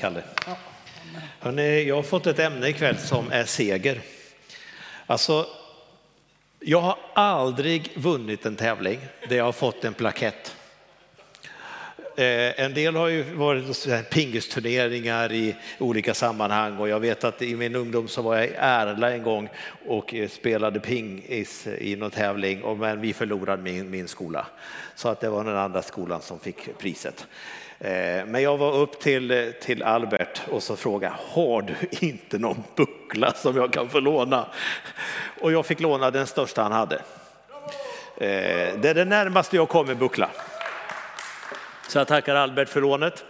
Kalle. Hörrni, jag har fått ett ämne ikväll som är seger. Alltså, jag har aldrig vunnit en tävling där jag har fått en plakett. Eh, en del har ju varit pingisturneringar i olika sammanhang och jag vet att i min ungdom så var jag i Ärla en gång och eh, spelade pingis i någon tävling och men vi förlorade min, min skola. Så att det var den andra skolan som fick priset. Eh, men jag var upp till, till Albert och så frågade har du inte någon buckla som jag kan få låna? Och jag fick låna den största han hade. Eh, det är det närmaste jag kommer buckla. Så jag tackar Albert för lånet.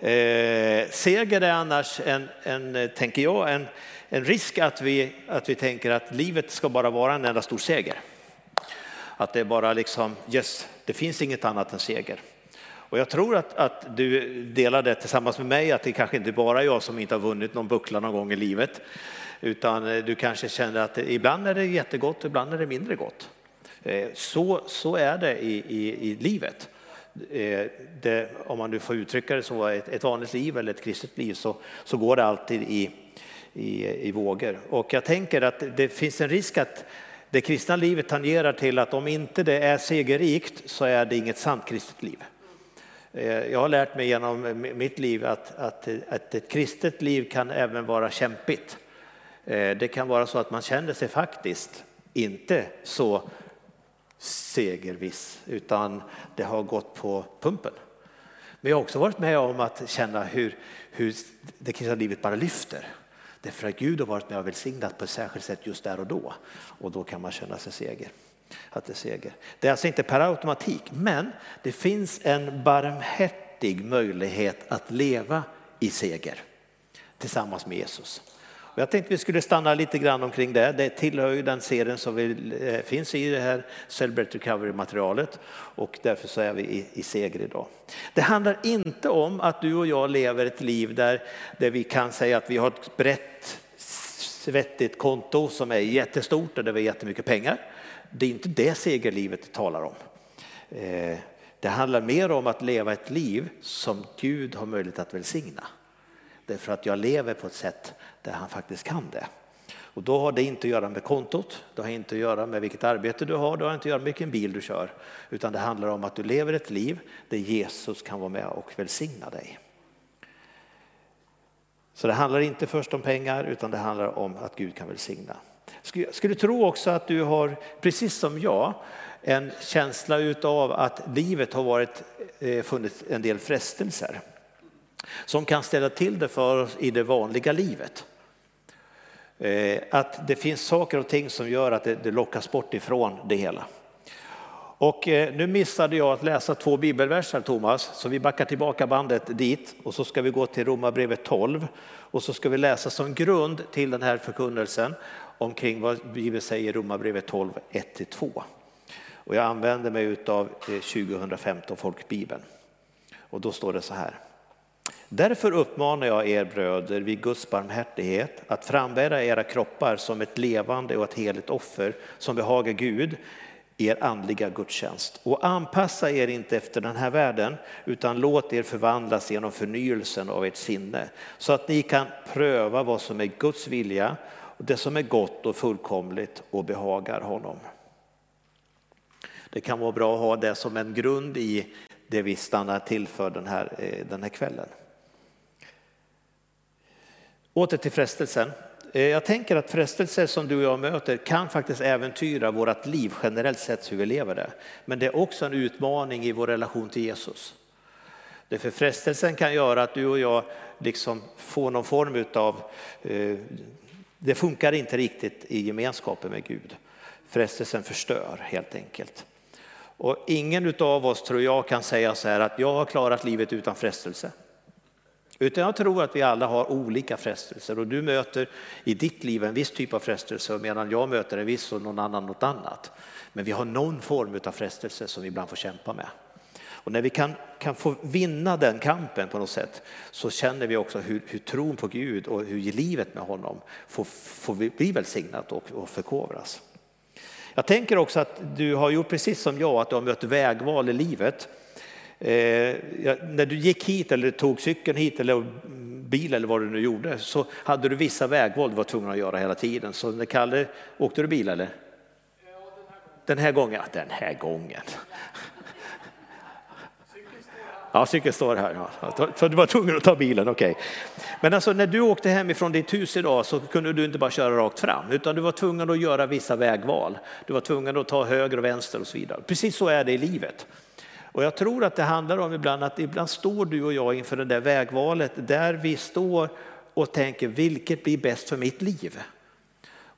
Eh, seger är annars en, en, tänker jag, en, en risk att vi, att vi tänker att livet ska bara vara en enda stor seger. Att det är bara liksom, yes, det finns inget annat än seger. Och jag tror att, att du delar det tillsammans med mig, att det kanske inte bara är jag som inte har vunnit någon buckla någon gång i livet, utan eh, du kanske känner att ibland är det jättegott, ibland är det mindre gott. Eh, så, så är det i, i, i livet. Eh, det, om man nu får uttrycka det så, ett, ett vanligt liv eller ett kristet liv så, så går det alltid i, i, i vågor. Och jag tänker att det finns en risk att det kristna livet tangerar till att om inte det är segerrikt så är det inget sant kristet liv. Eh, jag har lärt mig genom mitt liv att, att, att ett kristet liv kan även vara kämpigt. Eh, det kan vara så att man känner sig faktiskt inte så segerviss, utan det har gått på pumpen. Men jag har också varit med om att känna hur, hur det kristna livet bara lyfter. Därför att Gud har varit med och välsignat på ett särskilt sätt just där och då. Och då kan man känna sig seger. Att det, är seger. det är alltså inte per automatik, men det finns en barmhärtig möjlighet att leva i seger tillsammans med Jesus. Jag tänkte vi skulle stanna lite grann omkring det. Det tillhör ju den serien som vi, eh, finns i det här Celebrate Recovery-materialet och därför så är vi i, i seger idag. Det handlar inte om att du och jag lever ett liv där, där vi kan säga att vi har ett brett svettigt konto som är jättestort och där vi har jättemycket pengar. Det är inte det segerlivet talar om. Eh, det handlar mer om att leva ett liv som Gud har möjlighet att välsigna. Därför att jag lever på ett sätt där han faktiskt kan det. Och då har det inte att göra med kontot, det har inte att göra med vilket arbete du har, det har inte att göra med vilken bil du kör. Utan det handlar om att du lever ett liv där Jesus kan vara med och välsigna dig. Så det handlar inte först om pengar utan det handlar om att Gud kan välsigna. Jag skulle tro också att du har, precis som jag, en känsla utav att livet har varit, eh, funnits en del frestelser som kan ställa till det för oss i det vanliga livet. Eh, att det finns saker och ting som gör att det lockas bort ifrån det hela. Och eh, nu missade jag att läsa två bibelverser Thomas, så vi backar tillbaka bandet dit och så ska vi gå till Romarbrevet 12 och så ska vi läsa som grund till den här förkunnelsen omkring vad Bibeln säger i Romarbrevet 12, 1-2. Och jag använder mig av 2015 eh, folkbibeln. Och då står det så här. Därför uppmanar jag er bröder vid Guds barmhärtighet att frambära era kroppar som ett levande och ett heligt offer som behagar Gud, er andliga gudstjänst. Och anpassa er inte efter den här världen utan låt er förvandlas genom förnyelsen av ert sinne så att ni kan pröva vad som är Guds vilja och det som är gott och fullkomligt och behagar honom. Det kan vara bra att ha det som en grund i det vi stannar till för den här, eh, den här kvällen. Åter till frestelsen. Eh, jag tänker att frestelser som du och jag möter kan faktiskt äventyra vårt liv generellt sett hur vi lever det. Men det är också en utmaning i vår relation till Jesus. Därför frestelsen kan göra att du och jag liksom får någon form av, eh, det funkar inte riktigt i gemenskapen med Gud. Frestelsen förstör helt enkelt. Och ingen av oss tror jag kan säga så här att jag har klarat livet utan frestelse. Utan jag tror att vi alla har olika frestelser och du möter i ditt liv en viss typ av frestelse medan jag möter en viss och någon annan något annat. Men vi har någon form av frestelse som vi ibland får kämpa med. Och när vi kan, kan få vinna den kampen på något sätt så känner vi också hur, hur tron på Gud och hur livet med honom får, får bli välsignat och, och förkovras. Jag tänker också att du har gjort precis som jag, att du har mött vägval i livet när du gick hit eller tog cykeln hit eller bil eller vad du nu gjorde så hade du vissa vägval du var tvungen att göra hela tiden. Så när Kalle, åkte du bil eller? Den här gången, den här gången. Ja, cykeln står här. Ja. Så du var tvungen att ta bilen, okej. Okay. Men alltså när du åkte hemifrån ditt hus idag så kunde du inte bara köra rakt fram utan du var tvungen att göra vissa vägval. Du var tvungen att ta höger och vänster och så vidare. Precis så är det i livet. Och jag tror att det handlar om ibland att ibland står du och jag inför det där vägvalet där vi står och tänker vilket blir bäst för mitt liv?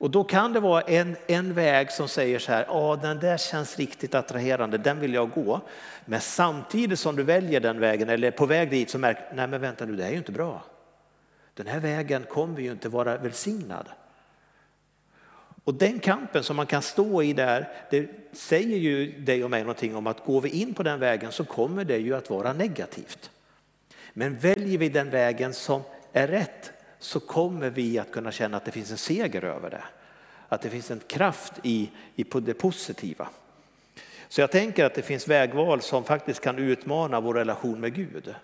Och då kan det vara en, en väg som säger så här, ja den där känns riktigt attraherande, den vill jag gå. Men samtidigt som du väljer den vägen eller är på väg dit så märker du, nej men vänta nu det här är ju inte bra. Den här vägen kommer ju inte vara välsignad. Och den kampen som man kan stå i där, det säger ju dig och mig någonting om att går vi in på den vägen så kommer det ju att vara negativt. Men väljer vi den vägen som är rätt så kommer vi att kunna känna att det finns en seger över det. Att det finns en kraft i, i det positiva. Så jag tänker att det finns vägval som faktiskt kan utmana vår relation med Gud.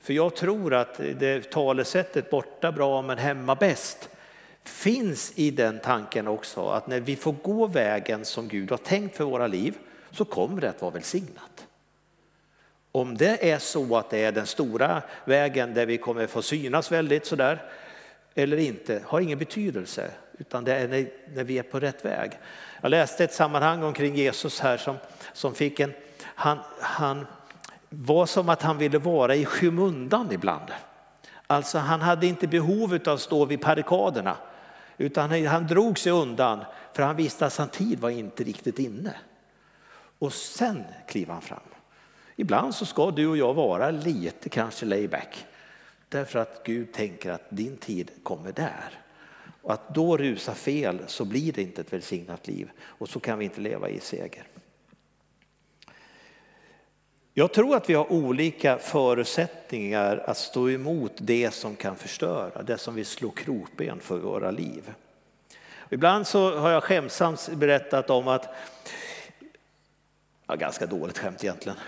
För jag tror att det talesättet borta bra men hemma bäst finns i den tanken också att när vi får gå vägen som Gud har tänkt för våra liv så kommer det att vara välsignat. Om det är så att det är den stora vägen där vi kommer få synas väldigt sådär eller inte har ingen betydelse utan det är när, vi är på rätt väg. Jag läste ett sammanhang omkring Jesus här som, som fick en, han, han var som att han ville vara i skymundan ibland. Alltså han hade inte behov av att stå vid barrikaderna utan han drog sig undan för han visste att hans tid var inte riktigt inne. Och sen kliver han fram. Ibland så ska du och jag vara lite kanske layback. Därför att Gud tänker att din tid kommer där. Och att då rusa fel så blir det inte ett välsignat liv och så kan vi inte leva i seger. Jag tror att vi har olika förutsättningar att stå emot det som kan förstöra, det som vill slå krokben för våra liv. Ibland så har jag skämsamt berättat om att, ja, ganska dåligt skämt egentligen,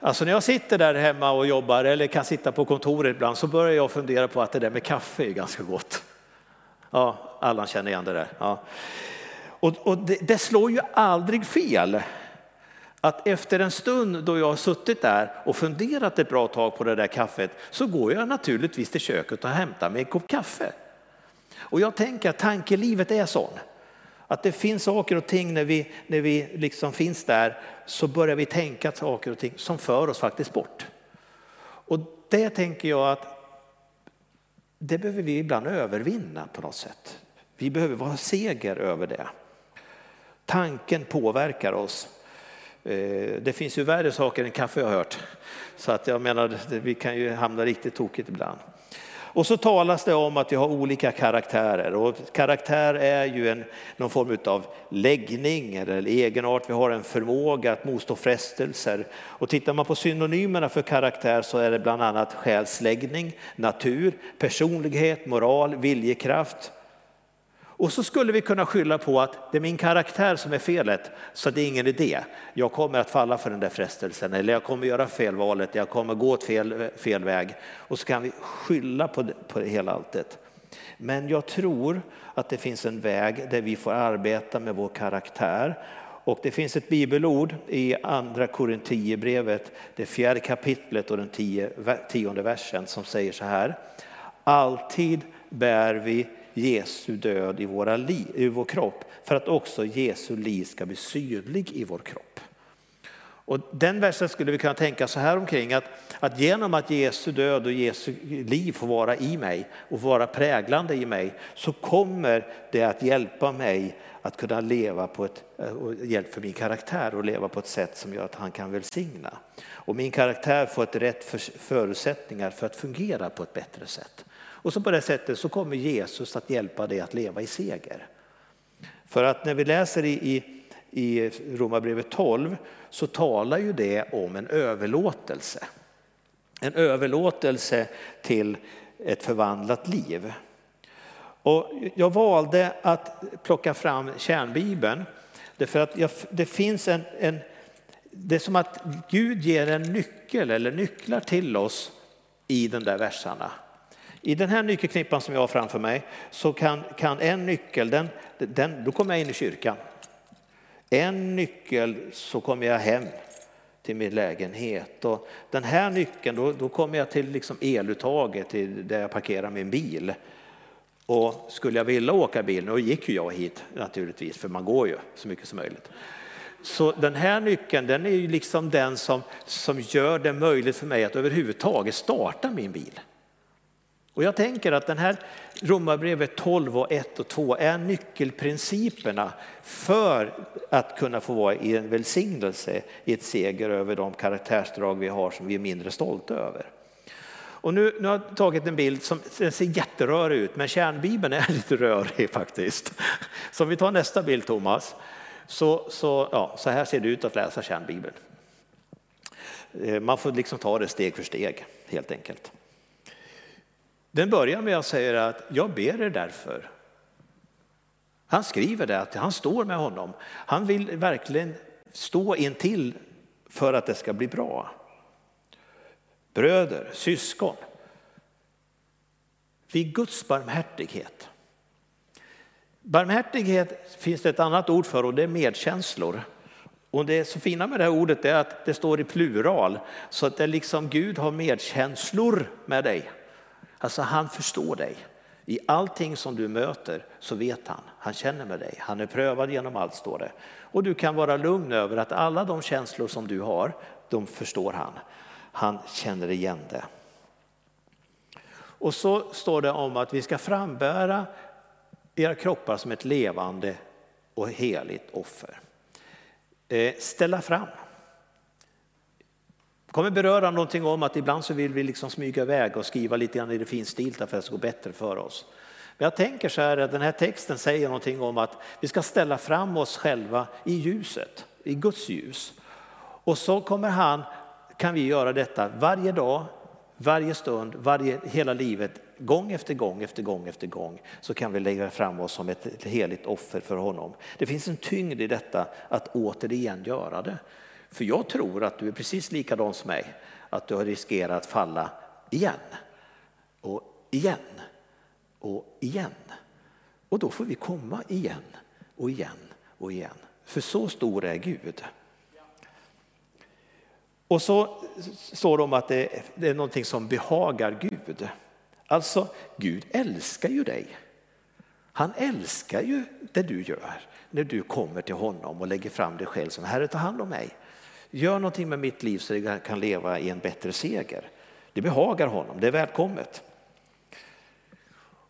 Alltså när jag sitter där hemma och jobbar eller kan sitta på kontoret ibland så börjar jag fundera på att det där med kaffe är ganska gott. Ja, alla känner igen det där. Ja. Och, och det, det, slår ju aldrig fel att efter en stund då jag har suttit där och funderat ett bra tag på det där kaffet så går jag naturligtvis till köket och hämtar mig en kopp kaffe. Och jag tänker att tankelivet är sån. Att det finns saker och ting när vi, när vi liksom finns där så börjar vi tänka saker och ting som för oss faktiskt bort. Och det tänker jag att det behöver vi ibland övervinna på något sätt. Vi behöver vara seger över det. Tanken påverkar oss. Eh, det finns ju värre saker än kaffe jag har hört. Så att jag menar, vi kan ju hamna riktigt tokigt ibland. Och så talas det om att vi har olika karaktärer och karaktär är ju en, någon form av läggning eller egenart. Vi har en förmåga att motstå frestelser. Och tittar man på synonymerna för karaktär så är det bland annat själsläggning, natur, personlighet, moral, viljekraft, och så skulle vi kunna skylla på att det är min karaktär som är felet, så det är ingen idé. Jag kommer att falla för den där frestelsen eller jag kommer göra fel valet, jag kommer gå åt fel, fel väg. Och så kan vi skylla på, det, på det hela alltet. Men jag tror att det finns en väg där vi får arbeta med vår karaktär. Och det finns ett bibelord i andra Korinthierbrevet, det fjärde kapitlet och den tionde versen som säger så här. Alltid bär vi Jesu död i, våra li, i vår kropp för att också Jesu liv ska bli synlig i vår kropp. Och den versen skulle vi kunna tänka så här omkring att, att genom att Jesu död och Jesu liv får vara i mig och vara präglande i mig så kommer det att hjälpa mig att kunna leva på ett, och hjälp för min karaktär och leva på ett sätt som gör att han kan välsigna. Och min karaktär får ett rätt förutsättningar för att fungera på ett bättre sätt. Och så på det sättet så kommer Jesus att hjälpa dig att leva i seger. För att när vi läser i, i, i Romarbrevet 12 så talar ju det om en överlåtelse. En överlåtelse till ett förvandlat liv. Och jag valde att plocka fram kärnbibeln därför att jag, det finns en, en, det är som att Gud ger en nyckel eller nycklar till oss i de där verserna. I den här nyckelknippan som jag har framför mig så kan, kan en nyckel, den, den, då kommer jag in i kyrkan. En nyckel så kommer jag hem till min lägenhet. Och den här nyckeln, då, då kommer jag till liksom eluttaget till där jag parkerar min bil. Och skulle jag vilja åka bil, nu gick ju jag hit naturligtvis, för man går ju så mycket som möjligt. Så den här nyckeln den är ju liksom den som, som gör det möjligt för mig att överhuvudtaget starta min bil. Och jag tänker att den här Romarbrevet 12 och 1 och 2 är nyckelprinciperna för att kunna få vara i en välsignelse, i ett seger över de karaktärsdrag vi har som vi är mindre stolta över. Och nu, nu har jag tagit en bild som ser jätterörig ut, men kärnbibeln är lite rörig faktiskt. Så om vi tar nästa bild Thomas, så, så, ja, så här ser det ut att läsa kärnbibeln. Eh, man får liksom ta det steg för steg helt enkelt. Den börjar med att säga att jag ber er därför. Han skriver det, att han står med honom. Han vill verkligen stå intill för att det ska bli bra. Bröder, syskon. Vid Guds barmhärtighet. Barmhärtighet finns det ett annat ord för och det är medkänslor. Och det så fina med det här ordet är att det står i plural så att det är liksom Gud har medkänslor med dig. Alltså han förstår dig. I allting som du möter så vet han, han känner med dig, han är prövad genom allt står det. Och du kan vara lugn över att alla de känslor som du har, de förstår han. Han känner igen det. Och så står det om att vi ska frambära era kroppar som ett levande och heligt offer. Eh, ställa fram kommer beröra någonting om att ibland så vill vi liksom smyga iväg och skriva lite grann i det finstilta för att det ska gå bättre för oss. Men jag tänker så här att den här texten säger någonting om att vi ska ställa fram oss själva i ljuset, i Guds ljus. Och så kommer han, kan vi göra detta varje dag, varje stund, varje, hela livet, gång efter gång efter gång efter gång så kan vi lägga fram oss som ett, ett heligt offer för honom. Det finns en tyngd i detta att återigen göra det. För jag tror att du är precis likadan som mig, att du har riskerat att falla igen och igen och igen. Och då får vi komma igen och igen och igen. För så stor är Gud. Och så står det om att det är någonting som behagar Gud. Alltså, Gud älskar ju dig. Han älskar ju det du gör när du kommer till honom och lägger fram dig själv som Herre, ta hand om mig. Gör någonting med mitt liv så jag kan leva i en bättre seger. Det behagar honom, det är välkommet.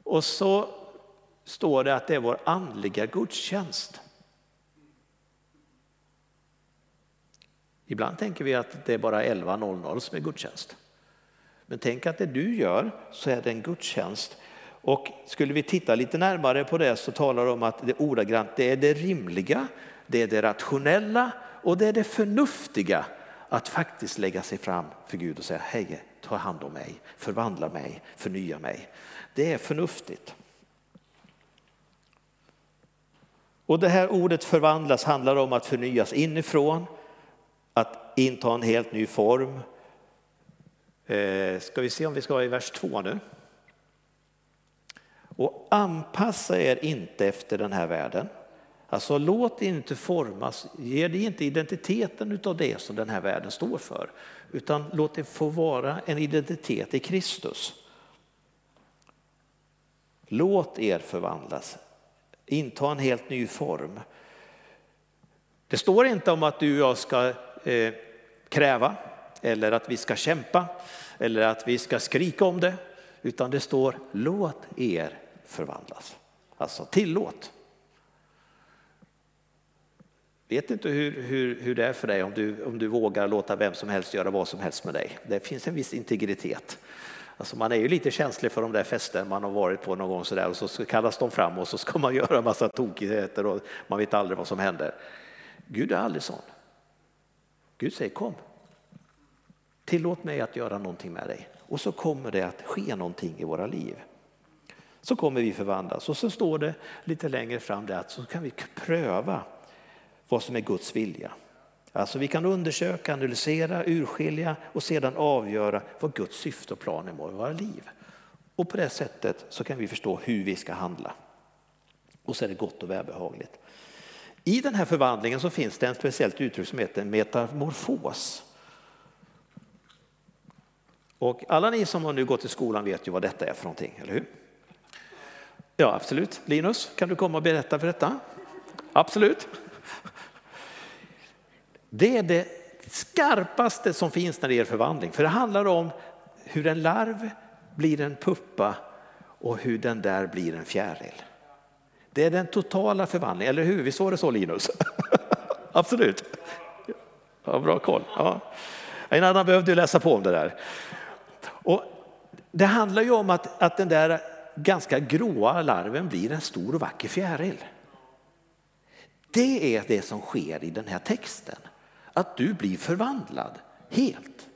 Och så står det att det är vår andliga gudstjänst. Ibland tänker vi att det är bara 11.00 som är gudstjänst. Men tänk att det du gör så är det en gudstjänst. Och skulle vi titta lite närmare på det så talar de om att det ordagrant det är det rimliga, det är det rationella och det är det förnuftiga att faktiskt lägga sig fram för Gud och säga hej, ta hand om mig, förvandla mig, förnya mig. Det är förnuftigt. Och det här ordet förvandlas handlar om att förnyas inifrån, att inta en helt ny form. Eh, ska vi se om vi ska vara i vers 2 nu. Och anpassa er inte efter den här världen Alltså låt inte formas, ge dig inte identiteten av det som den här världen står för, utan låt det få vara en identitet i Kristus. Låt er förvandlas, inta en helt ny form. Det står inte om att du och jag ska eh, kräva eller att vi ska kämpa eller att vi ska skrika om det, utan det står låt er förvandlas. Alltså tillåt vet inte hur, hur, hur det är för dig om du, om du vågar låta vem som helst göra vad som helst med dig. Det finns en viss integritet. Alltså man är ju lite känslig för de där fester man har varit på någon gång sådär och så kallas de fram och så ska man göra en massa tokigheter och man vet aldrig vad som händer. Gud är aldrig sån. Gud säger kom. Tillåt mig att göra någonting med dig. Och så kommer det att ske någonting i våra liv. Så kommer vi förvandlas. Och så står det lite längre fram där att så kan vi pröva vad som är Guds vilja. Alltså vi kan undersöka, analysera, urskilja och sedan avgöra vad Guds syfte och plan är med våra liv. Och på det sättet så kan vi förstå hur vi ska handla. Och så är det gott och välbehagligt. I den här förvandlingen så finns det en speciellt uttryck som heter metamorfos. Och alla ni som har nu gått i skolan vet ju vad detta är för någonting, eller hur? Ja, absolut. Linus, kan du komma och berätta för detta? Absolut. Det är det skarpaste som finns när det gäller förvandling, för det handlar om hur en larv blir en puppa och hur den där blir en fjäril. Det är den totala förvandlingen, eller hur? Visst var det så Linus? Absolut. Ja, bra koll. Ja. En annan behövde ju läsa på om det där. Och det handlar ju om att, att den där ganska gråa larven blir en stor och vacker fjäril. Det är det som sker i den här texten. Att du blir förvandlad helt.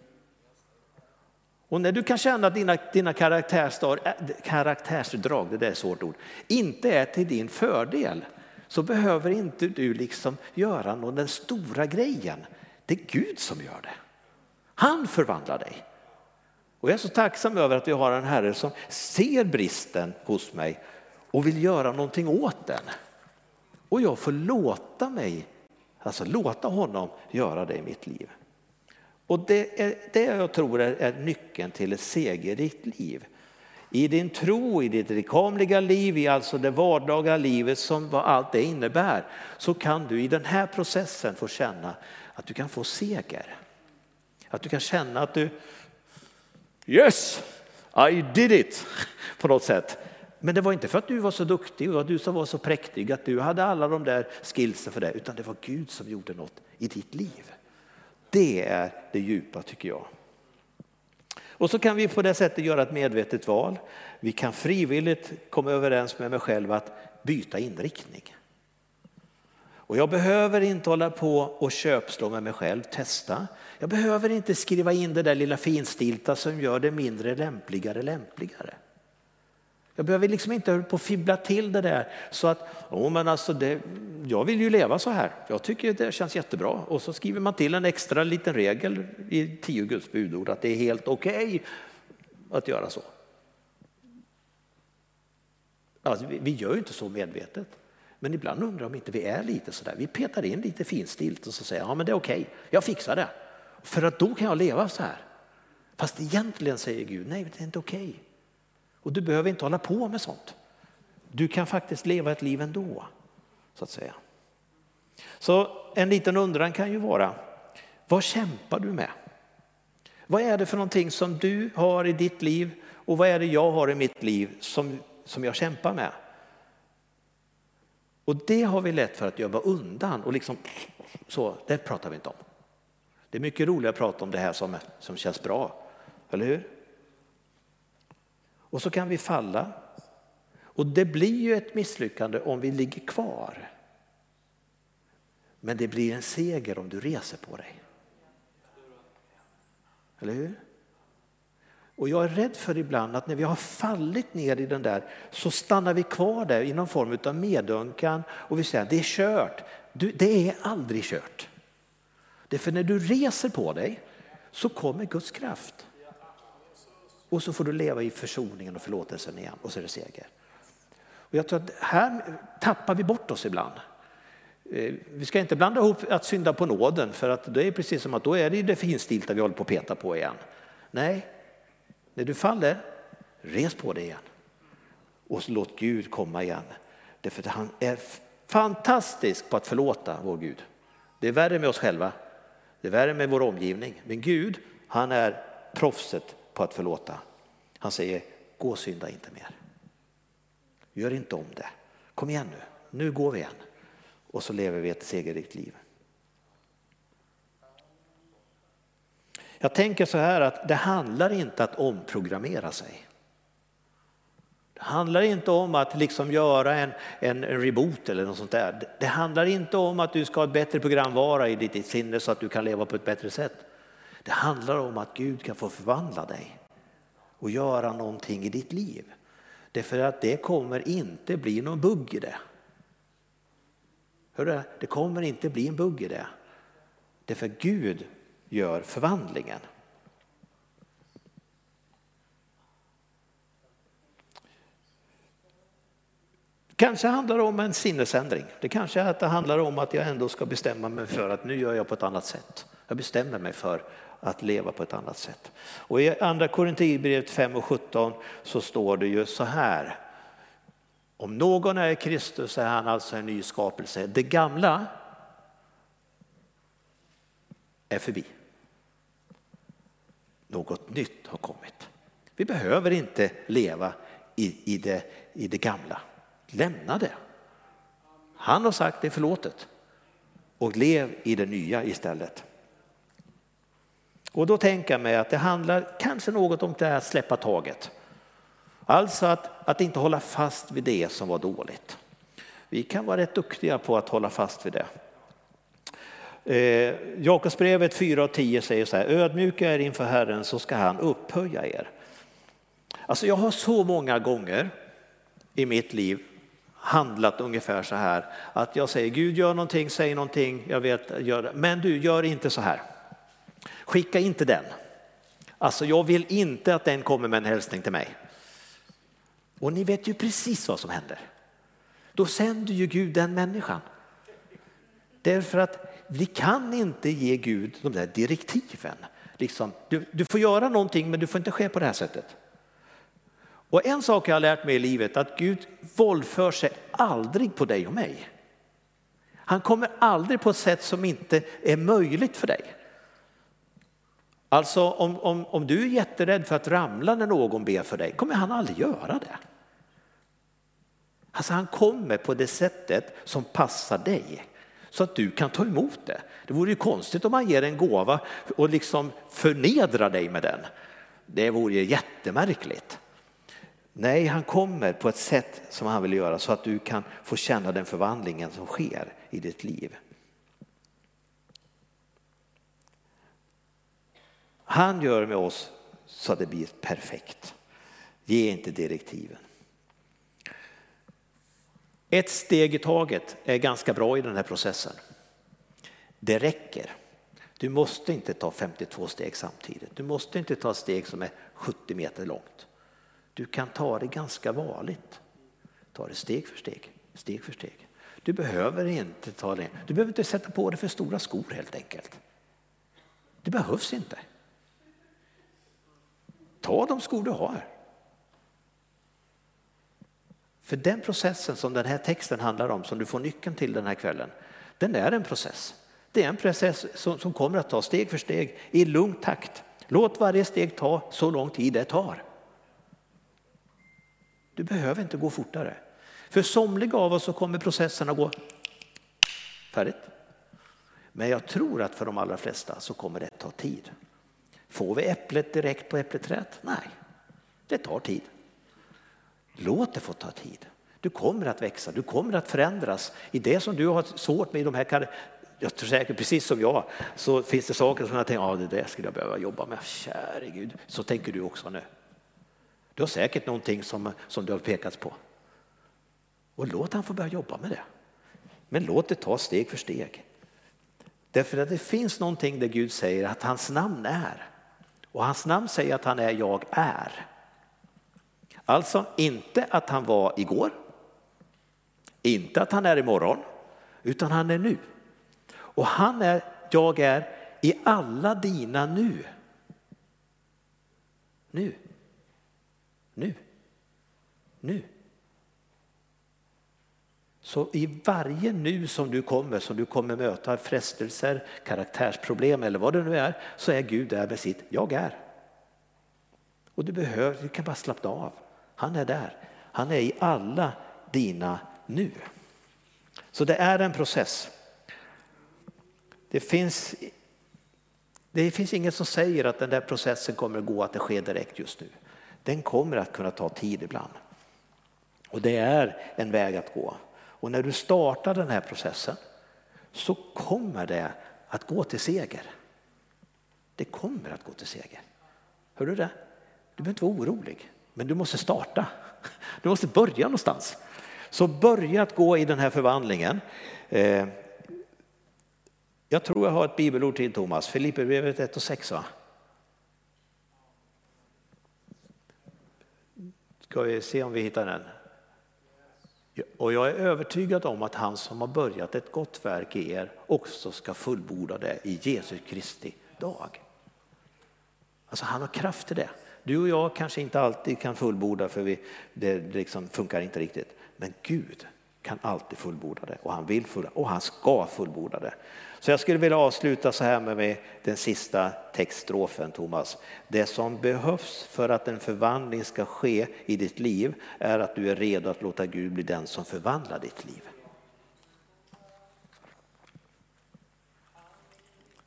Och när du kan känna att dina, dina karaktärsdrag, eh, karaktärsdrag, det där är ett svårt ord, inte är till din fördel så behöver inte du liksom göra någon den stora grejen. Det är Gud som gör det. Han förvandlar dig. Och jag är så tacksam över att vi har en Herre som ser bristen hos mig och vill göra någonting åt den. Och jag får låta mig, alltså låta honom göra det i mitt liv. Och det är det jag tror är, är nyckeln till ett segerrikt liv. I din tro, i ditt rekamliga liv, i alltså det vardagliga livet som vad allt det innebär, så kan du i den här processen få känna att du kan få seger. Att du kan känna att du, yes, I did it, på något sätt. Men det var inte för att du var så duktig och du som var så präktig att du hade alla de där skillsen för det, utan det var Gud som gjorde något i ditt liv. Det är det djupa tycker jag. Och så kan vi på det sättet göra ett medvetet val. Vi kan frivilligt komma överens med mig själv att byta inriktning. Och jag behöver inte hålla på och köpslå med mig själv, testa. Jag behöver inte skriva in det där lilla finstilta som gör det mindre lämpligare lämpligare. Jag behöver liksom inte på fibbla till det där så att, oh, men alltså det, jag vill ju leva så här. Jag tycker det känns jättebra. Och så skriver man till en extra liten regel i tio Guds budord att det är helt okej okay att göra så. Alltså, vi, vi gör ju inte så medvetet. Men ibland undrar om inte vi är lite sådär. Vi petar in lite finstilt och så säger ja men det är okej, okay. jag fixar det. För att då kan jag leva så här. Fast egentligen säger Gud, nej det är inte okej. Okay. Och du behöver inte hålla på med sånt. Du kan faktiskt leva ett liv ändå, så att säga. Så en liten undran kan ju vara, vad kämpar du med? Vad är det för någonting som du har i ditt liv och vad är det jag har i mitt liv som, som jag kämpar med? Och det har vi lätt för att gömma undan och liksom så, det pratar vi inte om. Det är mycket roligare att prata om det här som, som känns bra, eller hur? Och så kan vi falla. Och det blir ju ett misslyckande om vi ligger kvar. Men det blir en seger om du reser på dig. Eller hur? Och jag är rädd för ibland att när vi har fallit ner i den där så stannar vi kvar där i någon form av medunkan och vi säger att det är kört. Du, det är aldrig kört. Det är för när du reser på dig så kommer Guds kraft. Och så får du leva i försoningen och förlåtelsen igen och så är det seger. Och jag tror att här tappar vi bort oss ibland. Eh, vi ska inte blanda ihop att synda på nåden för att det är precis som att då är det det finstilta vi håller på att peta på igen. Nej, när du faller, res på dig igen. Och låt Gud komma igen. Därför att han är fantastisk på att förlåta vår Gud. Det är värre med oss själva, det är värre med vår omgivning. Men Gud, han är proffset på att förlåta. Han säger, gå och synda inte mer. Gör inte om det. Kom igen nu, nu går vi igen. Och så lever vi ett segerrikt liv. Jag tänker så här att det handlar inte att omprogrammera sig. Det handlar inte om att liksom göra en, en, en, reboot eller något sånt där. Det handlar inte om att du ska ha ett bättre programvara i ditt sinne så att du kan leva på ett bättre sätt. Det handlar om att Gud kan få förvandla dig och göra någonting i ditt liv. Därför att det kommer inte bli någon bugg i det. Hör du, det kommer inte bli en bugg i det. Därför Gud gör förvandlingen. Kanske handlar det om en sinnesändring. Det kanske är att det handlar om att jag ändå ska bestämma mig för att nu gör jag på ett annat sätt. Jag bestämmer mig för att leva på ett annat sätt. Och i andra Korinthierbrevet 5 och 17 så står det ju så här. Om någon är Kristus så är han alltså en ny skapelse. Det gamla är förbi. Något nytt har kommit. Vi behöver inte leva i, i, det, i det gamla. Lämna det. Han har sagt det är förlåtet. Och lev i det nya istället. Och då tänker jag mig att det handlar kanske något om det här att släppa taget. Alltså att, att inte hålla fast vid det som var dåligt. Vi kan vara rätt duktiga på att hålla fast vid det. Eh, Jakobsbrevet 4 och 10 säger så här, ödmjuka er inför Herren så ska han upphöja er. Alltså jag har så många gånger i mitt liv handlat ungefär så här att jag säger Gud gör någonting, säg någonting, jag vet, gör det. men du gör inte så här. Skicka inte den. Alltså jag vill inte att den kommer med en hälsning till mig. Och ni vet ju precis vad som händer. Då sänder ju Gud den människan. Därför att vi kan inte ge Gud de där direktiven. Liksom, du, du får göra någonting men du får inte ske på det här sättet. Och en sak jag har lärt mig i livet att Gud våldför sig aldrig på dig och mig. Han kommer aldrig på ett sätt som inte är möjligt för dig. Alltså om, om, om du är jätterädd för att ramla när någon ber för dig kommer han aldrig göra det. Alltså han kommer på det sättet som passar dig så att du kan ta emot det. Det vore ju konstigt om han ger en gåva och liksom förnedrar dig med den. Det vore ju jättemärkligt. Nej, han kommer på ett sätt som han vill göra så att du kan få känna den förvandlingen som sker i ditt liv. Han gör med oss så att det blir perfekt. Ge inte direktiven. Ett steg i taget är ganska bra i den här processen. Det räcker. Du måste inte ta 52 steg samtidigt. Du måste inte ta steg som är 70 meter långt. Du kan ta det ganska vanligt. Ta det steg för steg, steg för steg. Du behöver inte ta det. Du behöver inte sätta på dig för stora skor helt enkelt. Det behövs inte. Ta de skor du har. För den processen som den här texten handlar om, som du får nyckeln till den här kvällen, den är en process. Det är en process som, som kommer att ta steg för steg i lugn takt. Låt varje steg ta så lång tid det tar. Du behöver inte gå fortare. För somliga av oss så kommer processen att gå färdigt. Men jag tror att för de allra flesta så kommer det ta tid. Får vi äpplet direkt på äppleträdet? Nej, det tar tid. Låt det få ta tid. Du kommer att växa, du kommer att förändras i det som du har svårt med i de här jag tror säkert precis som jag så finns det saker som jag tänker, ja det där skulle jag behöva jobba med. Käre Gud, så tänker du också nu. Du har säkert någonting som, som du har pekats på. Och låt han få börja jobba med det. Men låt det ta steg för steg. Därför att det finns någonting där Gud säger att hans namn är. Och hans namn säger att han är jag är. Alltså inte att han var igår, inte att han är imorgon, utan han är nu. Och han är, jag är i alla dina nu. Nu. Nu. Nu. Så i varje nu som du kommer, som du kommer möta frestelser, karaktärsproblem eller vad det nu är, så är Gud där med sitt jag är. Och du behöver, du kan bara slappna av. Han är där. Han är i alla dina nu. Så det är en process. Det finns, det finns inget som säger att den där processen kommer att gå, att det sker direkt just nu. Den kommer att kunna ta tid ibland. Och det är en väg att gå. Och när du startar den här processen så kommer det att gå till seger. Det kommer att gå till seger. Hör du det? Du behöver inte vara orolig, men du måste starta. Du måste börja någonstans. Så börja att gå i den här förvandlingen. Eh, jag tror jag har ett bibelord till Thomas, Filipperbrevet 1 och 6 va? Ska vi se om vi hittar den? Och jag är övertygad om att han som har börjat ett gott verk i er också ska fullborda det i Jesu Kristi dag. Alltså han har kraft till det. Du och jag kanske inte alltid kan fullborda för vi, det liksom funkar inte riktigt. Men Gud kan alltid fullborda det och han vill fullborda och han ska fullborda det. Så jag skulle vilja avsluta så här med den sista textstrofen Thomas. Det som behövs för att en förvandling ska ske i ditt liv är att du är redo att låta Gud bli den som förvandlar ditt liv.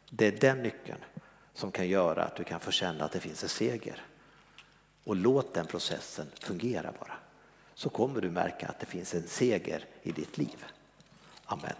Det är den nyckeln som kan göra att du kan få känna att det finns en seger. Och låt den processen fungera bara. Så kommer du märka att det finns en seger i ditt liv. Amen.